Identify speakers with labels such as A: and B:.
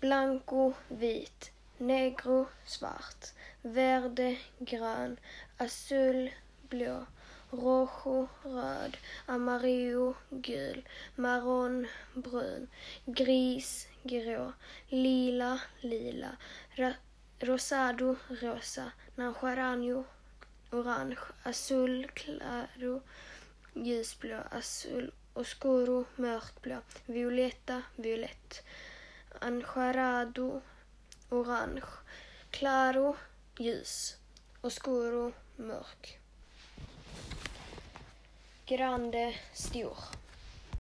A: Blanco, vit. Negro, svart. Verde, grön. Azul, blå. Rojo, röd. Amarillo, gul. Marron, brun. Gris, grå. Lila, lila. Ra rosado, rosa. Naranjo, orange. Azul, claro. Ljusblå, azul. Oscuro, mörkblå. Violetta, violett. Anjarado, orange. Claro, ljus. Oscuro, mörk. Grande, stor.